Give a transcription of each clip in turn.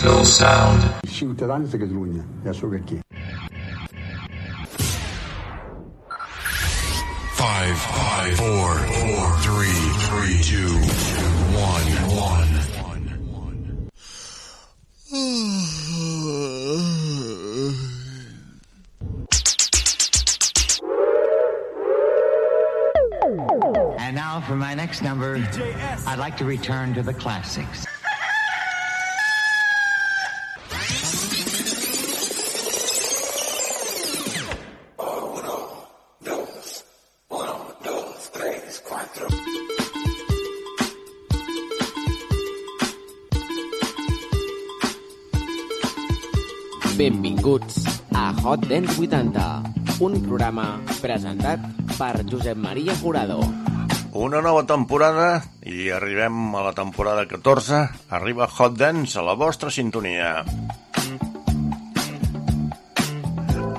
Crystal Sound. De Catalunya, ja sóc aquí. 5, 5, 4, 4, 3, 3, 2, 1, 1. And now for my next number, I'd like to return to the classics. Benvinguts a Hot Dance 80, un programa presentat per Josep Maria Jurado. Una nova temporada i arribem a la temporada 14. Arriba Hot Dance a la vostra sintonia.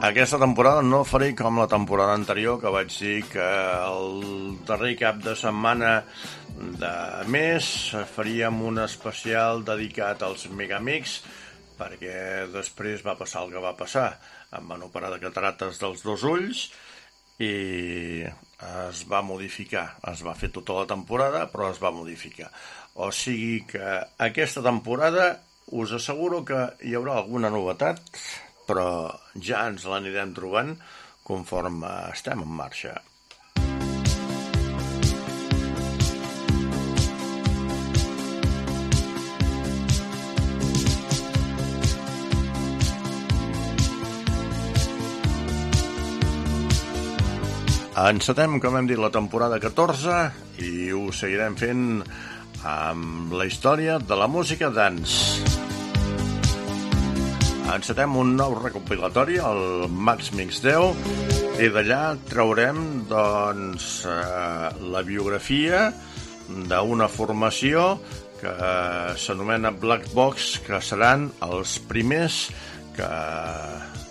Aquesta temporada no faré com la temporada anterior, que vaig dir que el darrer cap de setmana de mes faríem un especial dedicat als Megamics, perquè després va passar el que va passar. Em van operar de catarates dels dos ulls i es va modificar. Es va fer tota la temporada, però es va modificar. O sigui que aquesta temporada us asseguro que hi haurà alguna novetat, però ja ens l'anirem trobant conforme estem en marxa. Encetem, com hem dit, la temporada 14 i ho seguirem fent amb la història de la música dance. Encetem un nou recopilatori, el Max Mix 10, i d'allà traurem doncs, eh, la biografia d'una formació que s'anomena Black Box, que seran els primers que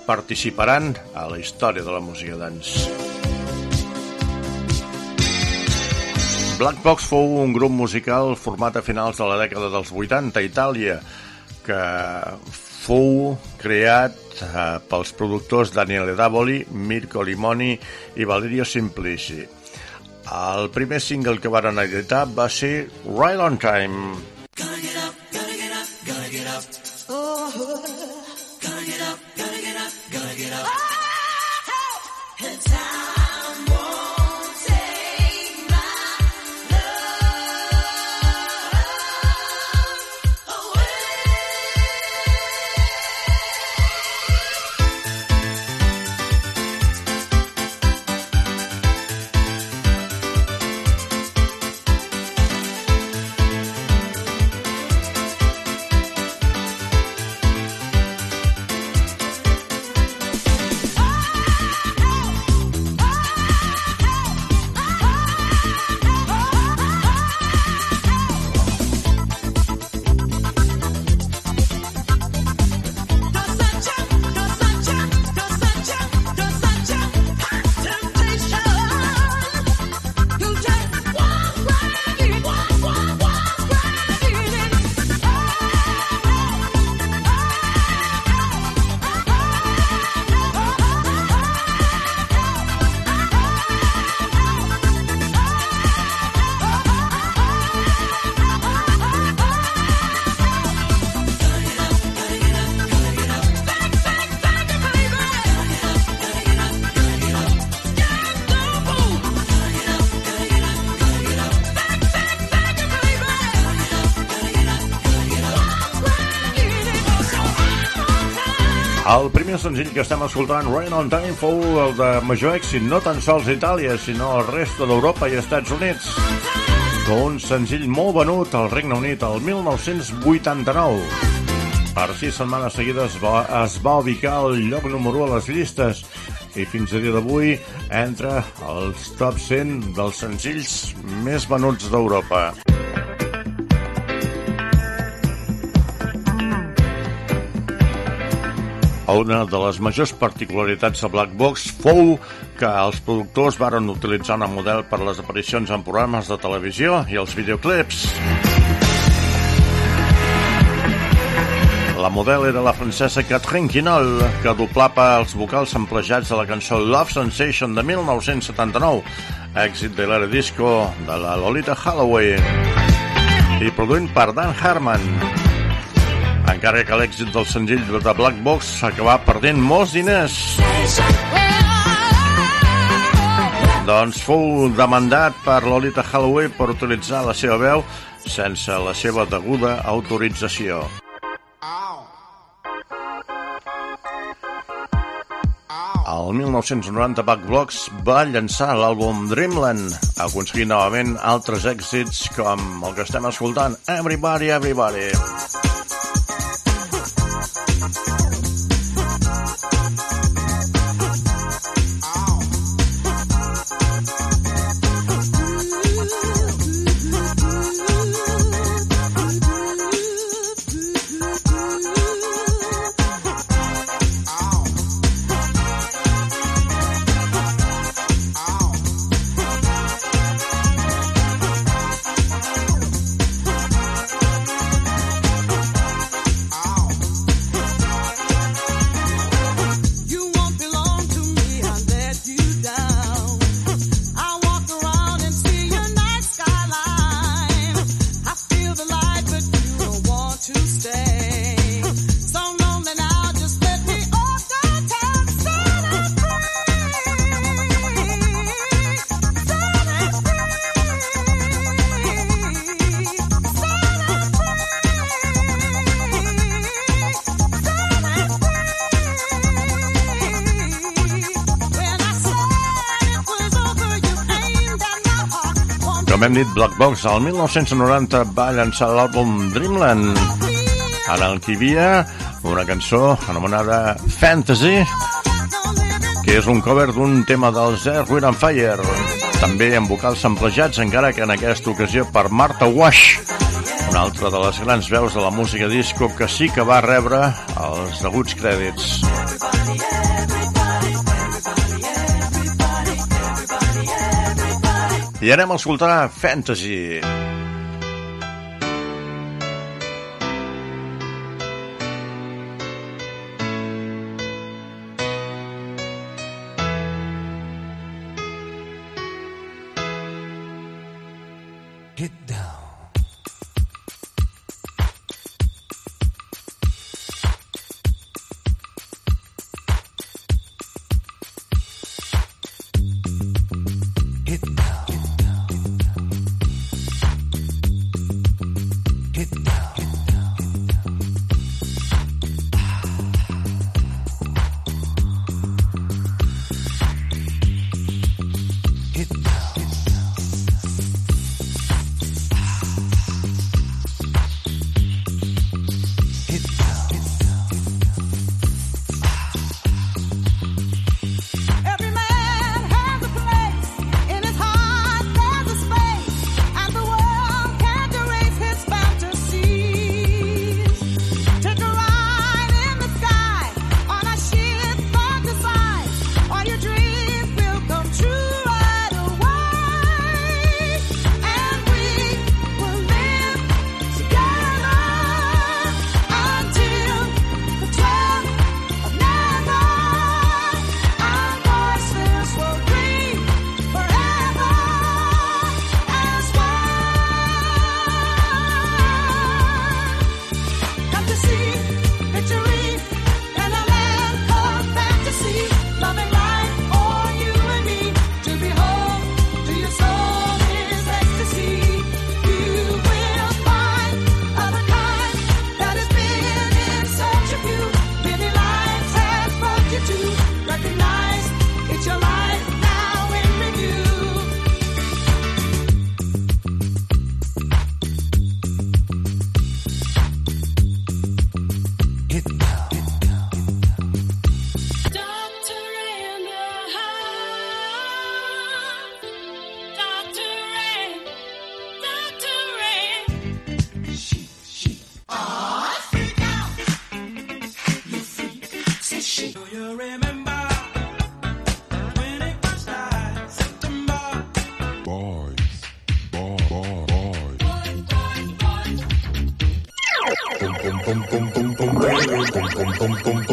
participaran a la història de la música dance. Black Box fou un grup musical format a finals de la dècada dels 80 a Itàlia que fou creat eh, pels productors Daniele Davoli, Mirko Limoni i Valerio Simplici. El primer single que varen editar va ser Right on Time. Senzill que estem escoltant, Rain on Time, fou el de major èxit, no tan sols a Itàlia, sinó al resta d'Europa i Estats Units. Un senzill molt venut al Regne Unit el 1989. Per sis setmanes seguides va, es va ubicar al lloc número 1 a les llistes i fins a dia d'avui entra als top 100 dels senzills més venuts d'Europa. Una de les majors particularitats de Black Box fou que els productors varen utilitzar una model per les aparicions en programes de televisió i els videoclips. La model era la francesa Catherine Quinol, que doblava els vocals emplejats de la cançó Love Sensation de 1979, èxit de l'era disco de la Lolita Holloway, i produint per Dan Harmon. Encara que l'èxit del senzill de Black Box s'acabà perdent molts diners. Doncs fou demandat per Lolita Holloway per utilitzar la seva veu sense la seva deguda autorització. El 1990 Back Blocks va llançar l'àlbum Dreamland, aconseguint novament altres èxits com el que estem escoltant, Everybody, Everybody. You Com hem dit, Black Box el 1990 va llançar l'àlbum Dreamland. En el que hi havia una cançó anomenada Fantasy, que és un cover d'un tema dels Earth, Wind and Fire, també amb vocals samplejats, encara que en aquesta ocasió per Martha Wash, una altra de les grans veus de la música disco que sí que va rebre els deguts crèdits. I anem a escoltar Fantasy. Get pom, pom, pom,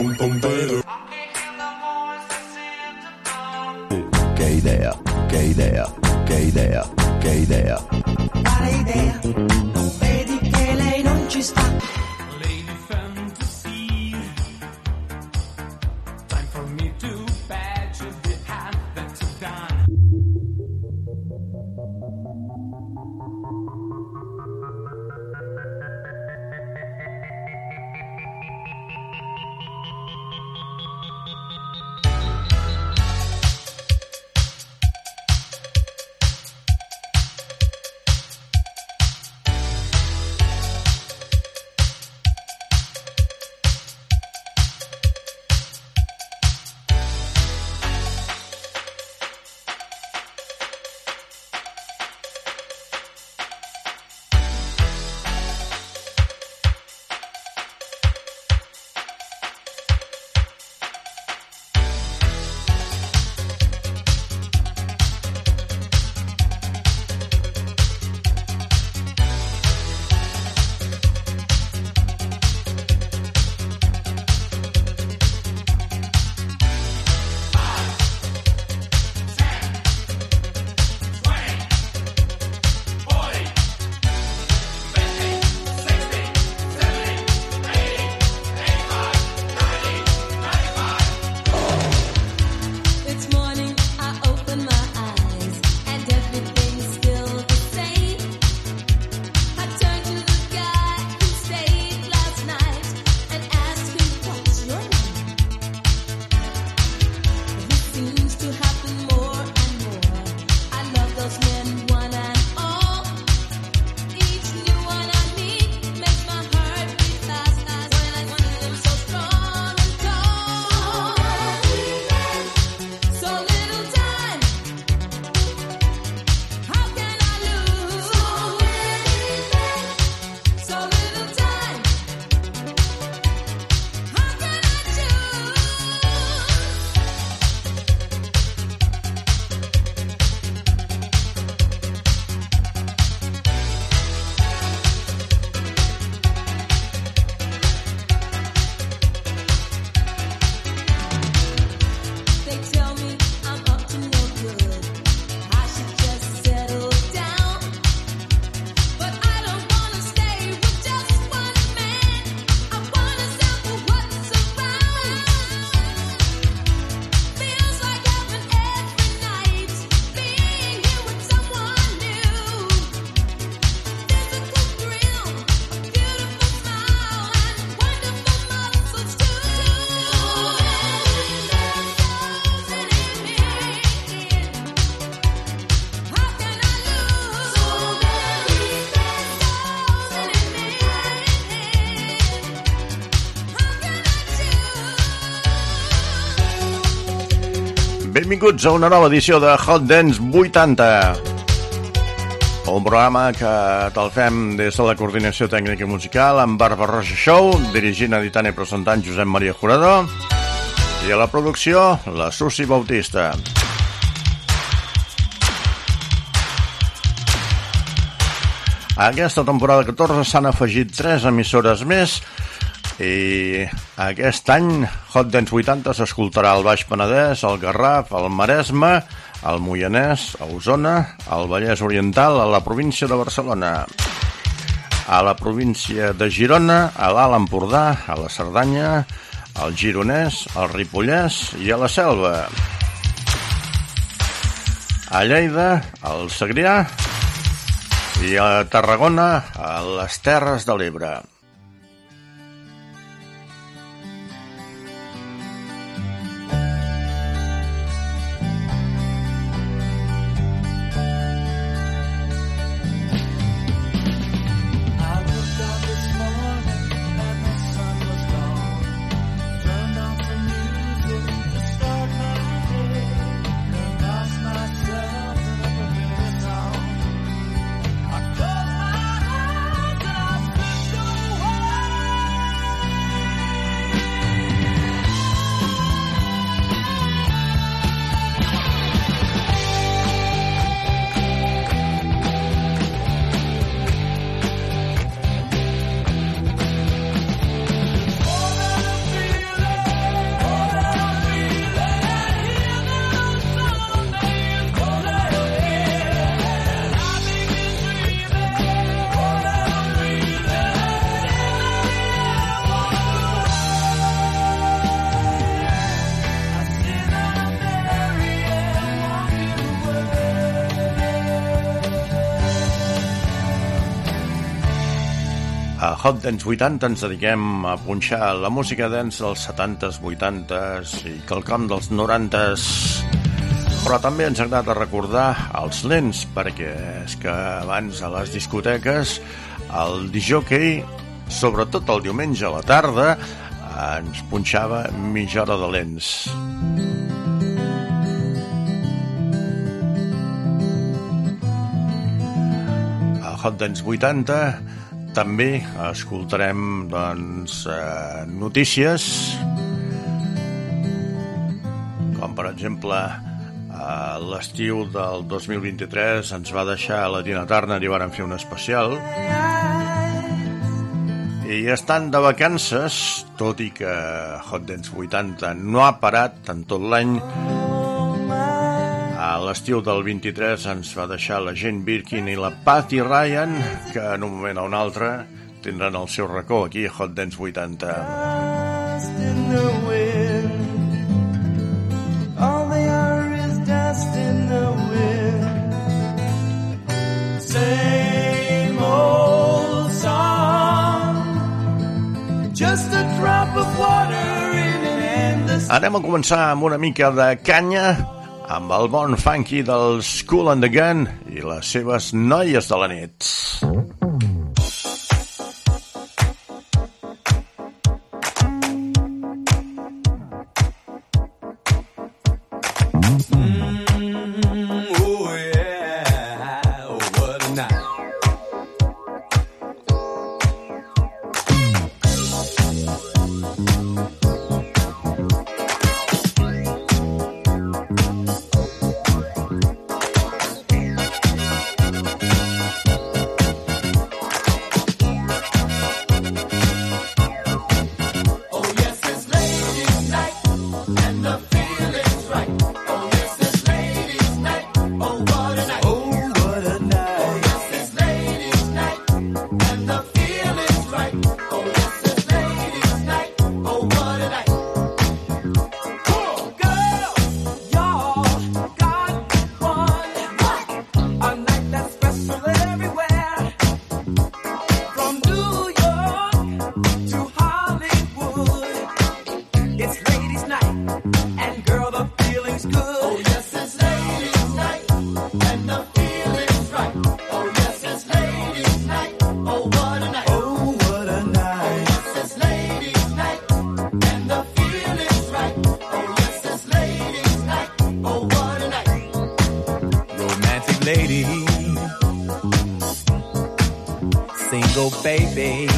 Benvinguts a una nova edició de Hot Dance 80. Un programa que te'l fem des de la coordinació tècnica i musical amb Barba Roja Show, dirigint, editant i presentant Josep Maria Jurado, i a la producció, la Susi Bautista. A aquesta temporada 14 s'han afegit 3 emissores més i aquest any Hot Dance 80 s'escoltarà al Baix Penedès, al Garraf, al Maresme, al Moianès, a Osona, al Vallès Oriental, a la província de Barcelona, a la província de Girona, a l'Alt Empordà, a la Cerdanya, al Gironès, al Ripollès i a la Selva. A Lleida, al Segrià i a Tarragona, a les Terres de l'Ebre. Hot Dance 80 ens dediquem a punxar la música dance dels 70s, 80s i quelcom dels 90s. Però també ens agrada recordar els lents, perquè és que abans a les discoteques el disjockey, sobretot el diumenge a la tarda, ens punxava mitja hora de lents. A Hot Dance 80 també escoltarem doncs, eh, notícies com per exemple a l'estiu del 2023 ens va deixar la Tina Turner i varen fer un especial. I estan de vacances tot i que Hot Dance 80 no ha parat en tot l'any l'estiu del 23 ens va deixar la Jane Birkin i la Patty Ryan, que en un moment o un altre tindran el seu racó aquí a Hot Dance 80. Dust in the wind. All they are is dust in the wind. Same old song. Just a drop of water in an endless Anem a començar amb una mica de canya amb el bon funky del School and the Gun i les seves noies de la nit. Baby.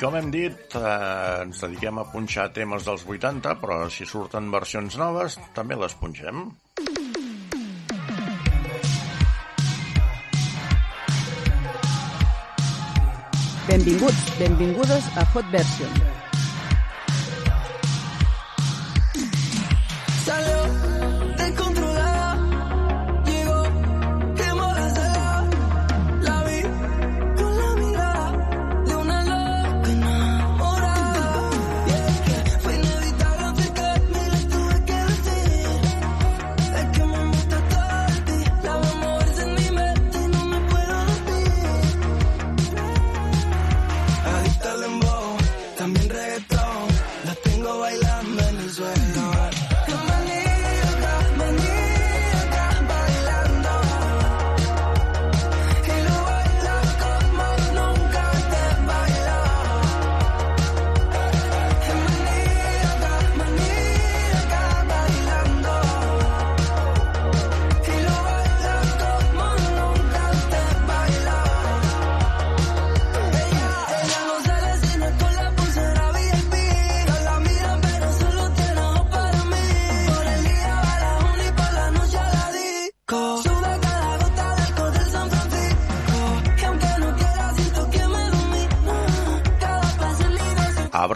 Com hem dit, eh, ens dediquem a punxar temes dels 80, però si surten versions noves, també les punxem. Benvinguts, benvingudes a Hot Version.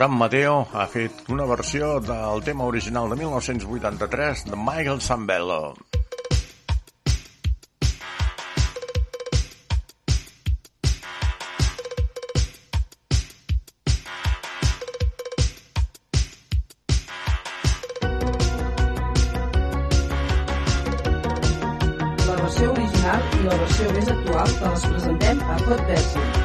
Abraham Mateo ha fet una versió del tema original de 1983 de Michael Sambello. la versió original i la versió més actual te les presentem a Hot Version.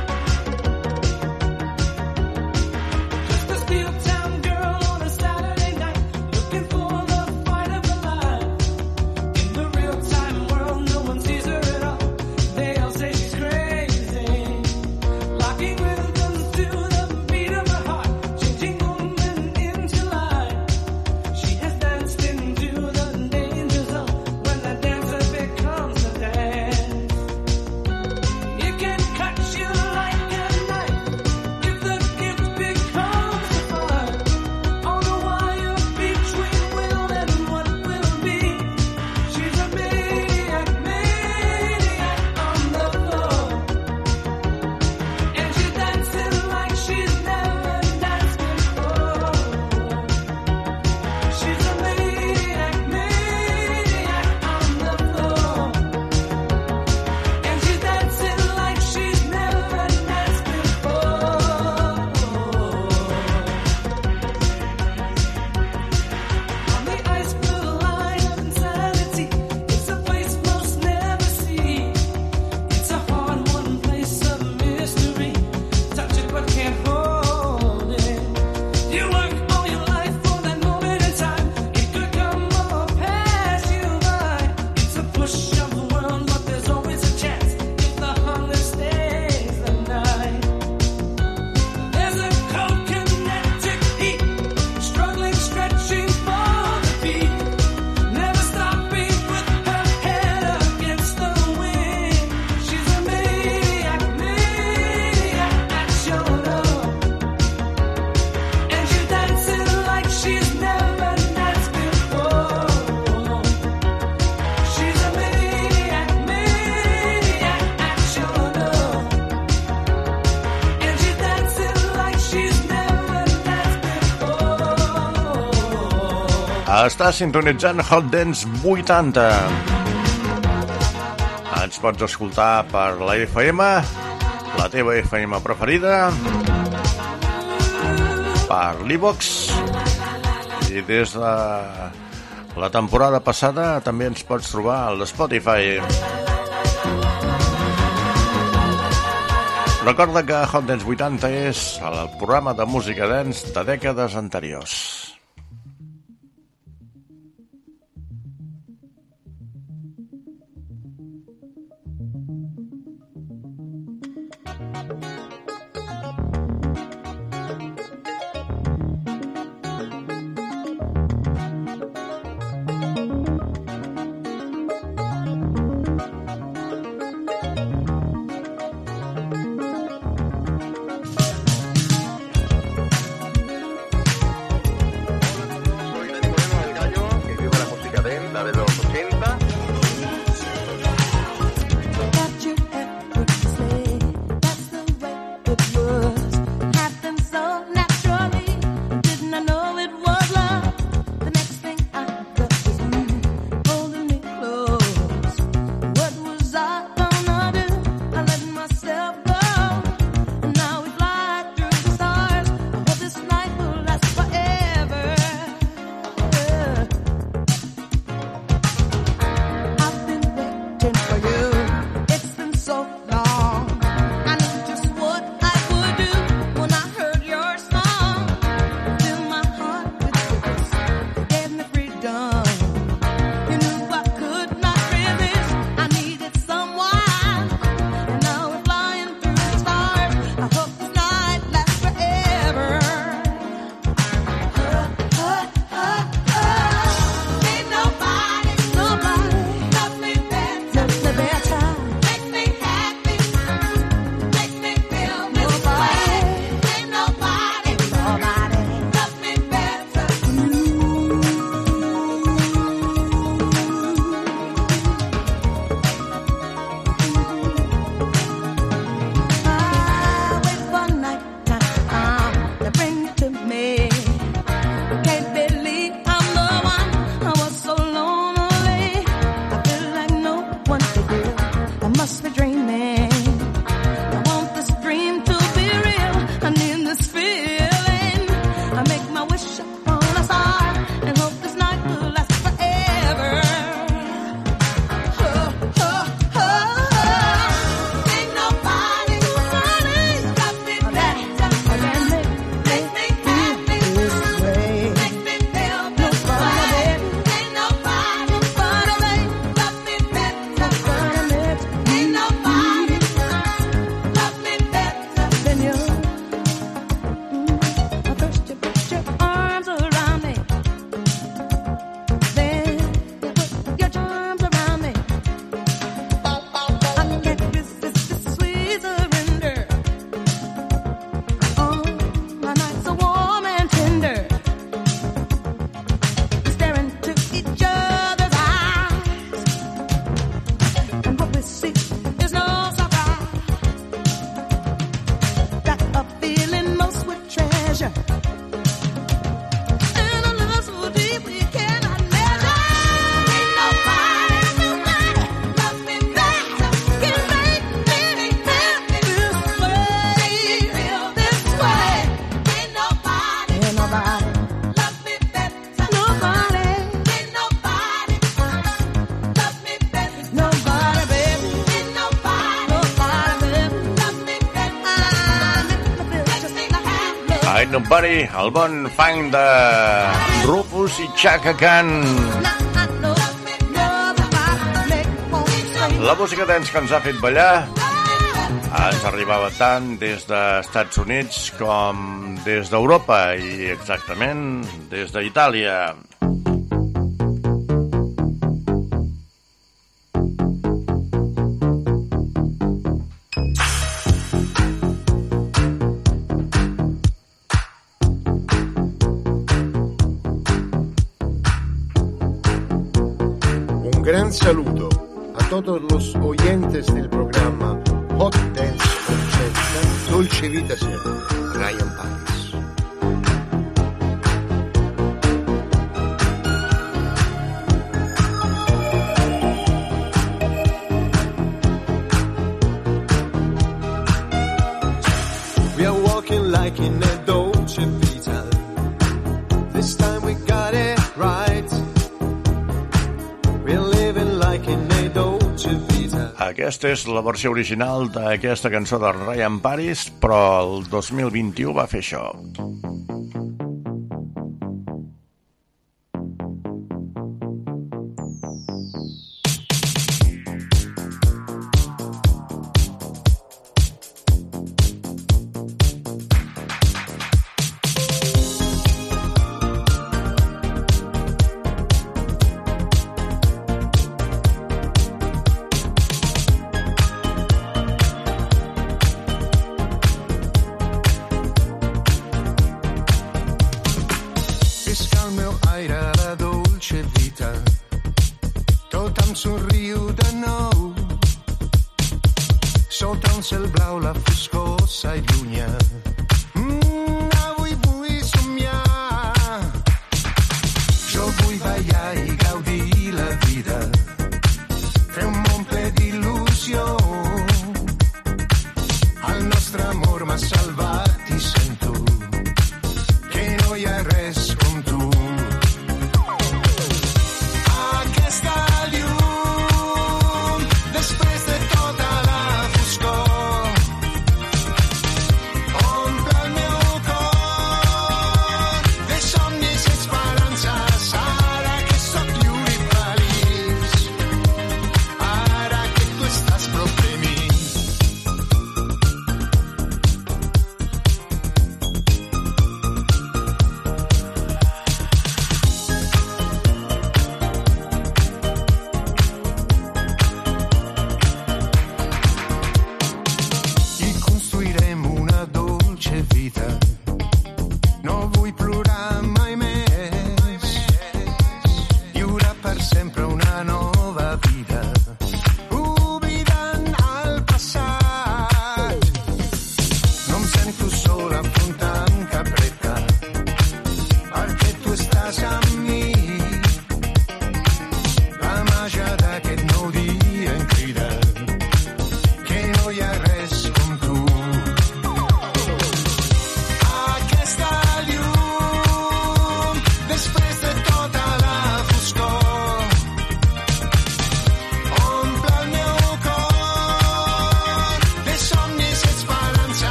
sintonitzant Hot Dance 80. Ens pots escoltar per la FM, la teva FM preferida, per l'Ivox, i des de la temporada passada també ens pots trobar al Spotify. Recorda que Hot Dance 80 és el programa de música dance de dècades anteriors. Nobody, el bon fang de Rufus i Chaka Khan. La música dance que ens ha fet ballar ens arribava tant des dels Units com des d'Europa i exactament des d'Itàlia. Aquesta és la versió original d'aquesta cançó de Ryan Paris, però el 2021 va fer això.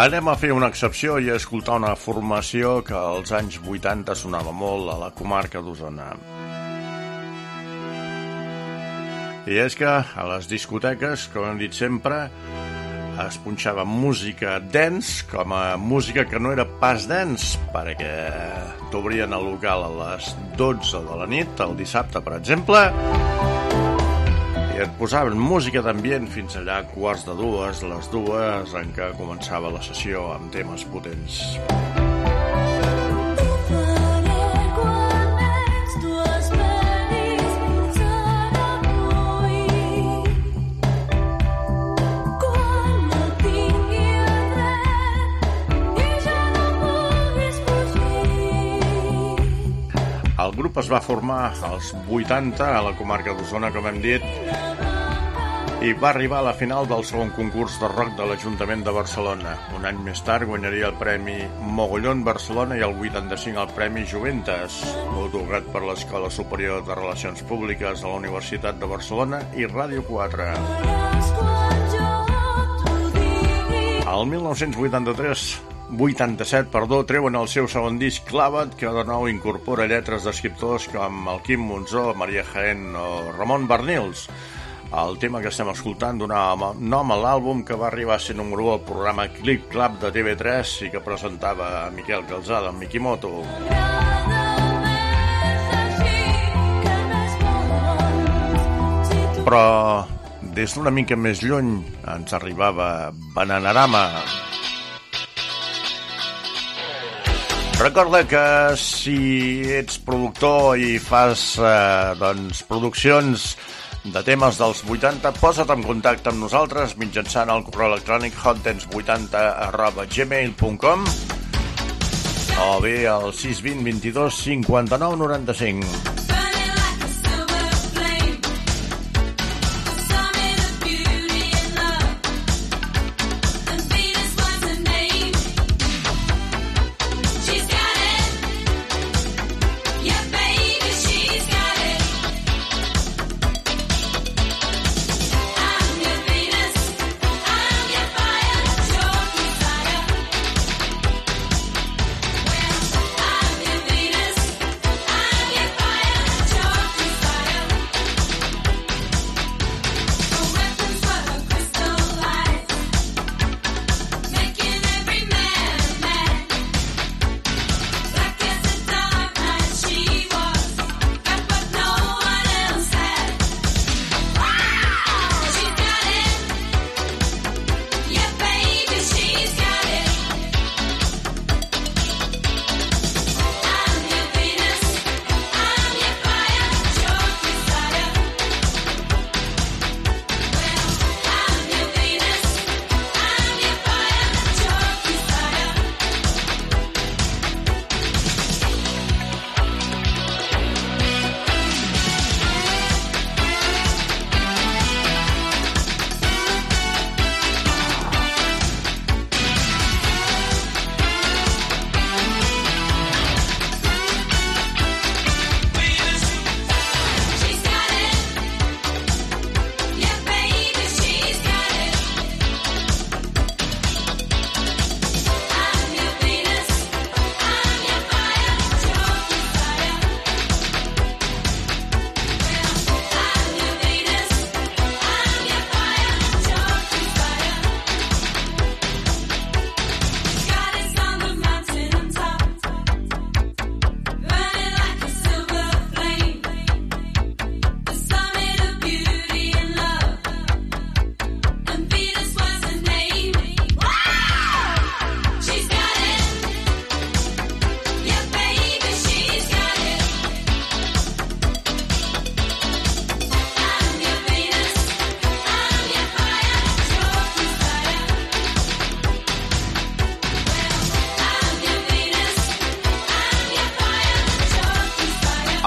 Anem a fer una excepció i a escoltar una formació que als anys 80 sonava molt a la comarca d'Osona. I és que a les discoteques, com hem dit sempre, es punxava música dance com a música que no era pas dance, perquè t'obrien el local a les 12 de la nit, el dissabte, per exemple, et posaven música d'ambient fins allà quarts de dues, les dues en què començava la sessió amb temes potents. El grup es va formar als 80 a la comarca d'Osona, com hem dit, i va arribar a la final del segon concurs de rock de l'Ajuntament de Barcelona. Un any més tard guanyaria el Premi Mogollón Barcelona i el 85 el Premi Juventes, otorgat per l'Escola Superior de Relacions Públiques de la Universitat de Barcelona i Ràdio 4. El 1983 87, perdó, treuen el seu segon disc Clavat, que de nou incorpora lletres d'escriptors com el Quim Monzó, Maria Jaén o Ramon Bernils. El tema que estem escoltant donava nom a l'àlbum que va arribar a ser número 1 al programa Clip Club de TV3 i que presentava a Miquel Calzada, en Mikimoto. Però des d'una mica més lluny ens arribava Bananarama. Recorda que si ets productor i fas eh, doncs, produccions de temes dels 80, posa't en contacte amb nosaltres mitjançant el correu electrònic hotdance80 arroba gmail.com o bé al 620 22 59 95.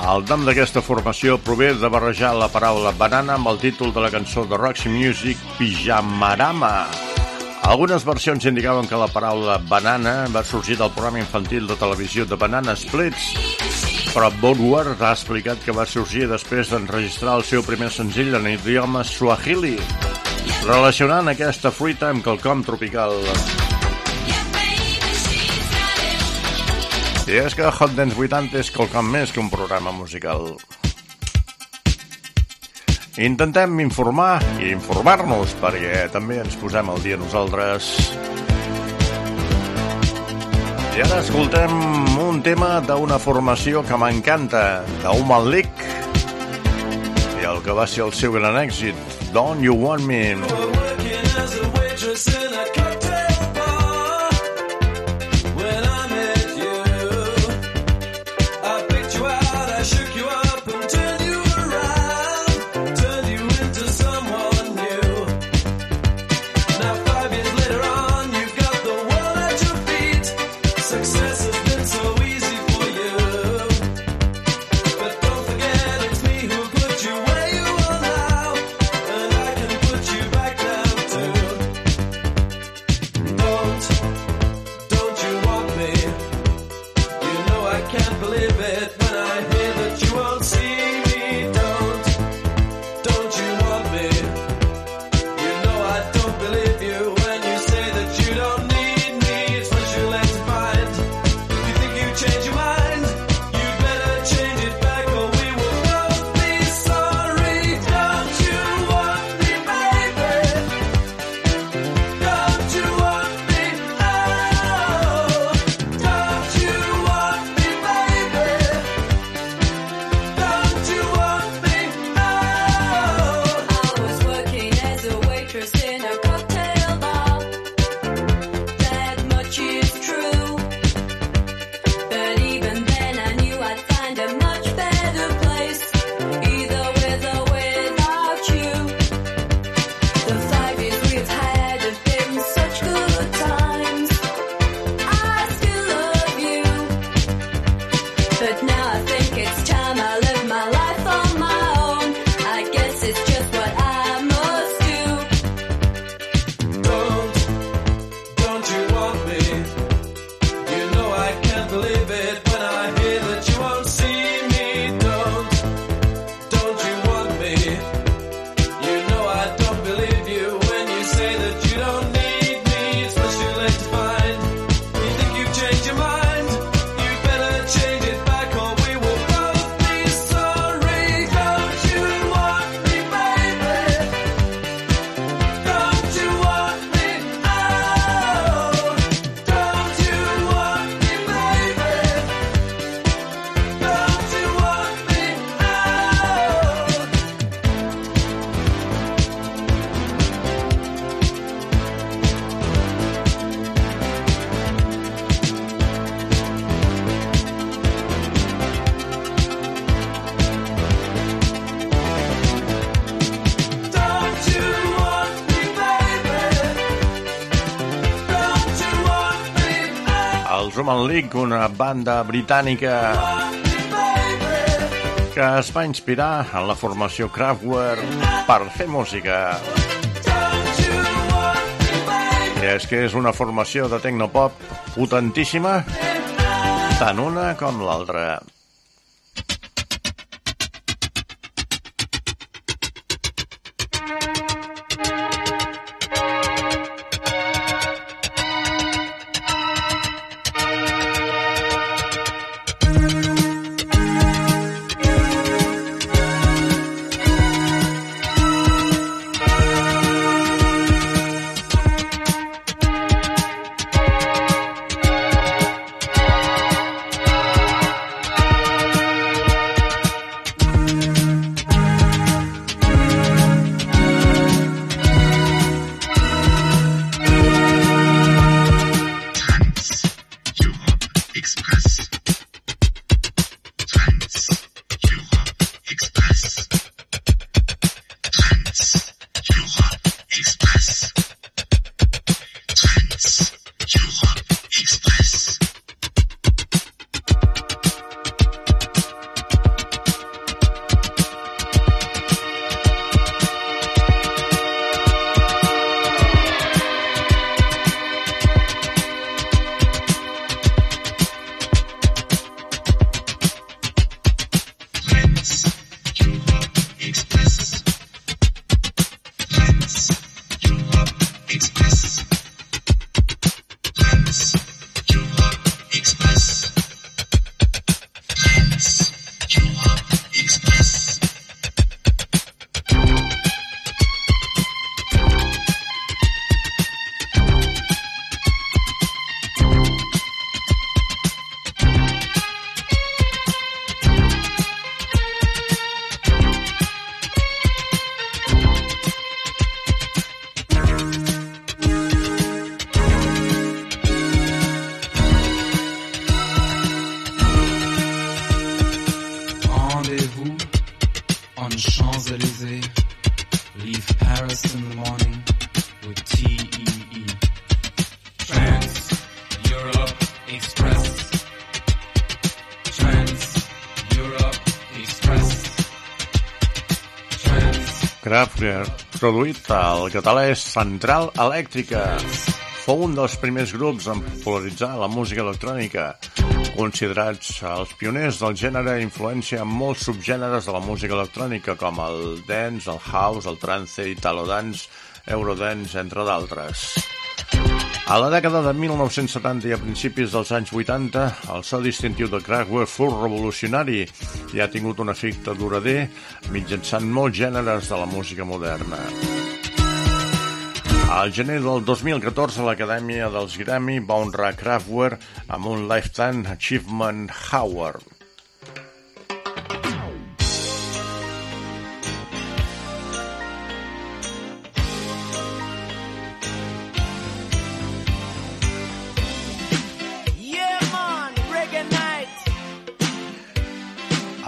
El nom d'aquesta formació prové de barrejar la paraula banana amb el títol de la cançó de Roxy Music Pijamarama. Algunes versions indicaven que la paraula banana va sorgir del programa infantil de televisió de Banana Splits, però Woodward ha explicat que va sorgir després d'enregistrar el seu primer senzill en idioma suahili, relacionant aquesta fruita amb quelcom tropical. I és que Hot Dance 80 és quelcom més que un programa musical. Intentem informar i informar-nos perquè també ens posem al dia nosaltres. I ara escoltem un tema d'una formació que m'encanta, d'Human League, i el que va ser el seu gran èxit, Don't You Want Me. Success League, una banda britànica que es va inspirar en la formació Kraftwerk per fer música. I és que és una formació de tecnopop potentíssima, tant una com l'altra. Kraftwerk, produït al català és Central Elèctrica. Fou un dels primers grups en popularitzar la música electrònica, considerats els pioners del gènere i influència en molts subgèneres de la música electrònica, com el dance, el house, el trance, italo dance, eurodance, entre d'altres. A la dècada de 1970 i a principis dels anys 80, el so distintiu de Kraftwerk fou revolucionari i ha tingut un efecte durader mitjançant molts gèneres de la música moderna. Al gener del 2014, l'Acadèmia dels Grammy va honrar Kraftwerk amb un Lifetime Achievement Award.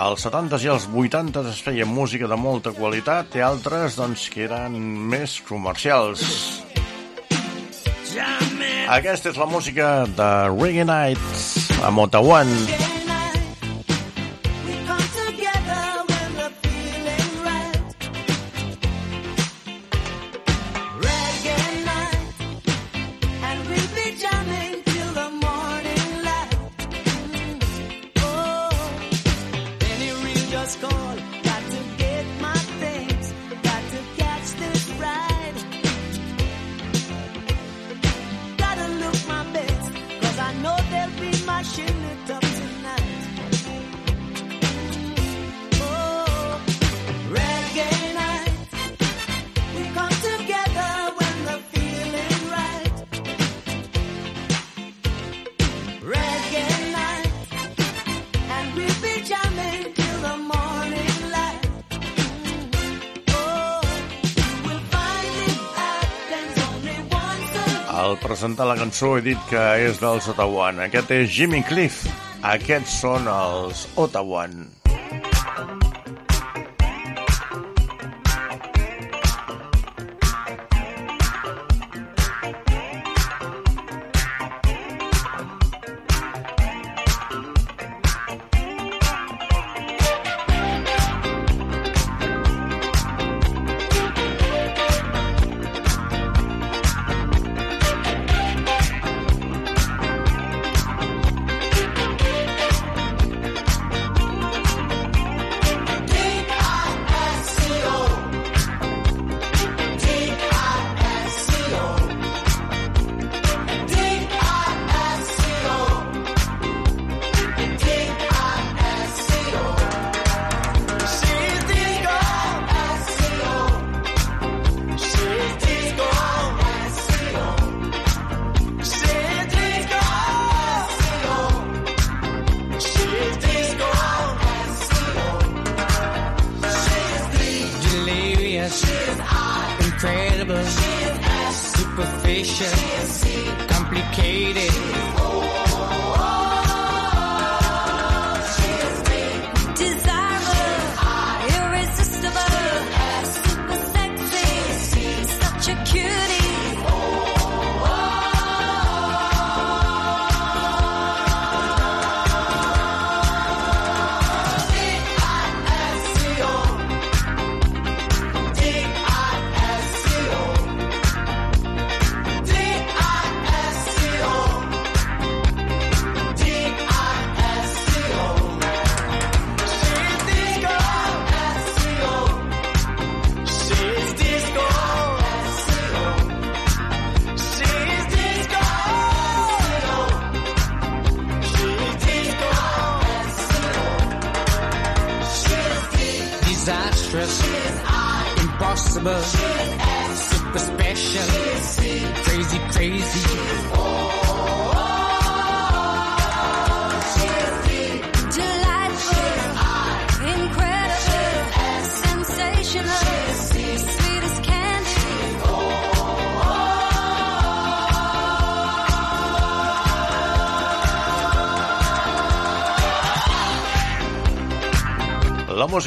Als 70s i als 80s es feia música de molta qualitat i altres doncs, que eren més comercials. Aquesta és la música de Reggae Night a Motawan. Presentar la cançó he dit que és dels Otawan. Aquest és Jimmy Cliff. Aquests són els Otawan. salvation.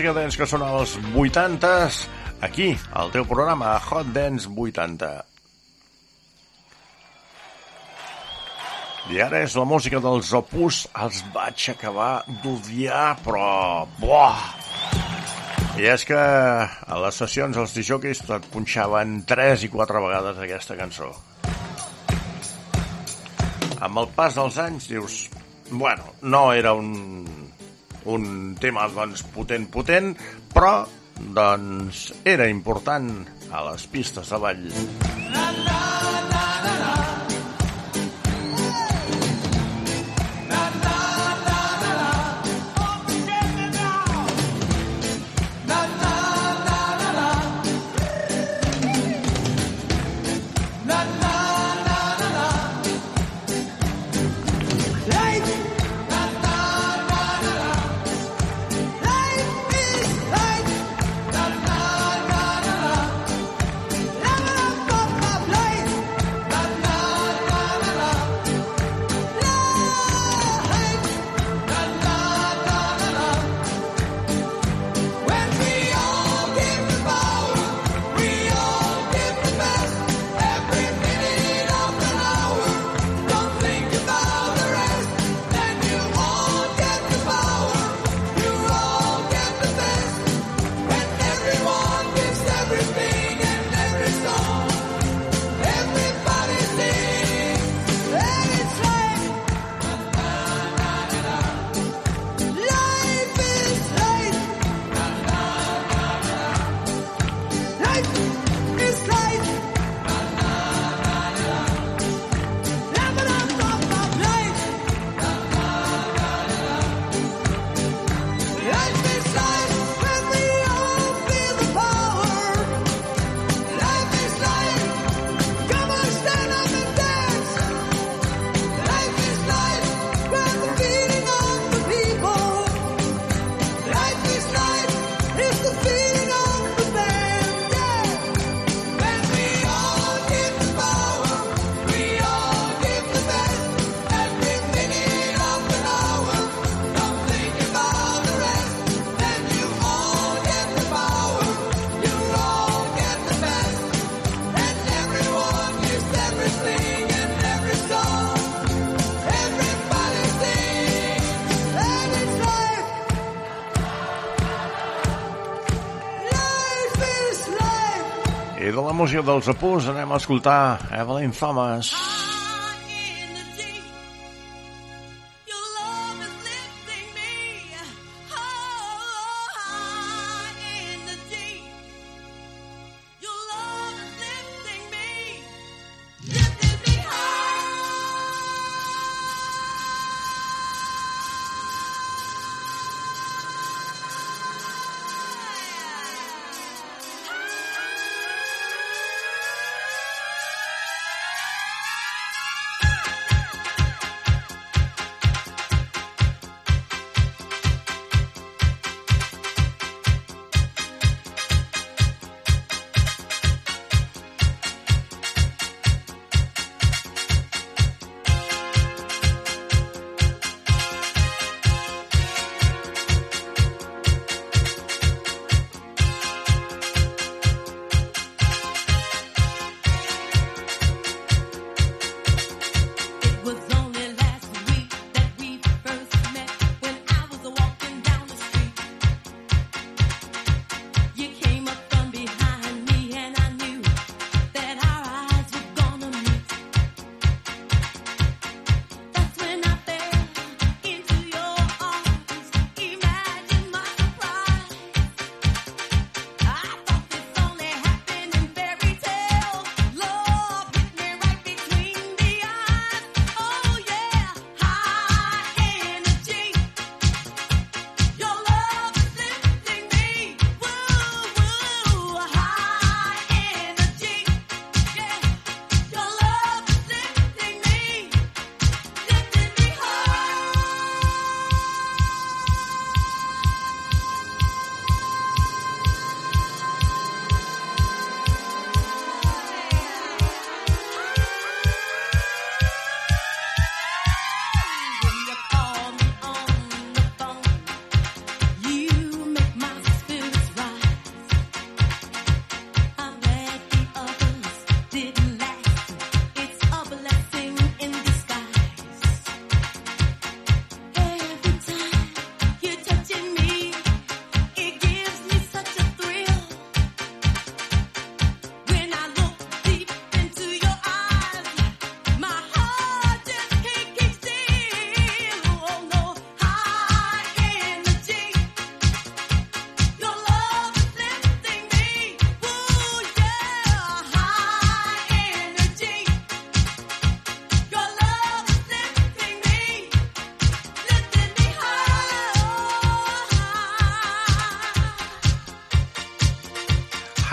Música dance que sona als 80s, aquí, al teu programa Hot Dance 80. I ara és la música dels Opus, els vaig acabar d'odiar, però... Buah! I és que a les sessions els disjockeys et punxaven 3 i 4 vegades aquesta cançó. Amb el pas dels anys dius... Bueno, no era un, un tema doncs, potent, potent, però doncs, era important a les pistes de ball. De la música dels Opus anem a escoltar Evelyn Thomas.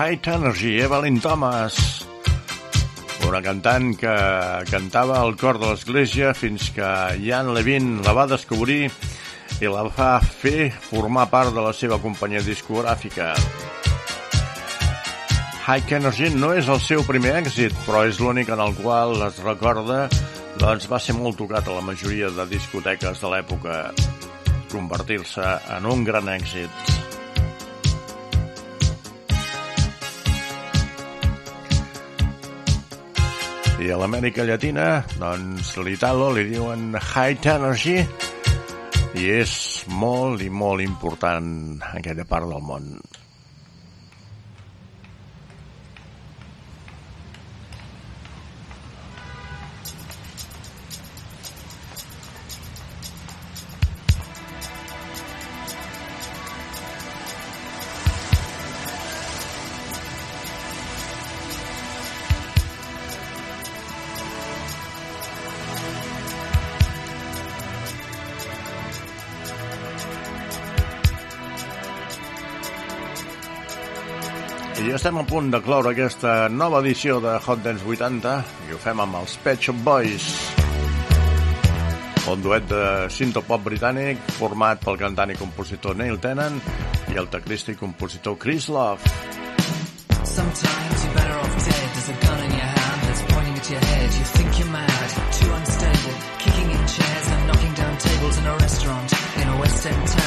High Energy, Evelyn Thomas. Una cantant que cantava al cor de l'església fins que Jan Levin la va descobrir i la va fer formar part de la seva companyia discogràfica. High Energy no és el seu primer èxit, però és l'únic en el qual es recorda doncs va ser molt tocat a la majoria de discoteques de l'època, convertir-se en un gran èxit. I a l'Amèrica Llatina, doncs l'Italo li diuen High Energy i és molt i molt important aquella part del món. Estem a punt de cloure aquesta nova edició de Hot Dance 80 i ho fem amb els Pet Shop Boys. Un duet de sintopop britànic format pel cantant i compositor Neil Tennant i el teclista i compositor Chris Love. Sometimes you're better off dead. There's a gun in your hand that's pointing at your head. You think you're mad, too unstable, kicking in chairs and knocking down tables in a restaurant in a West End town.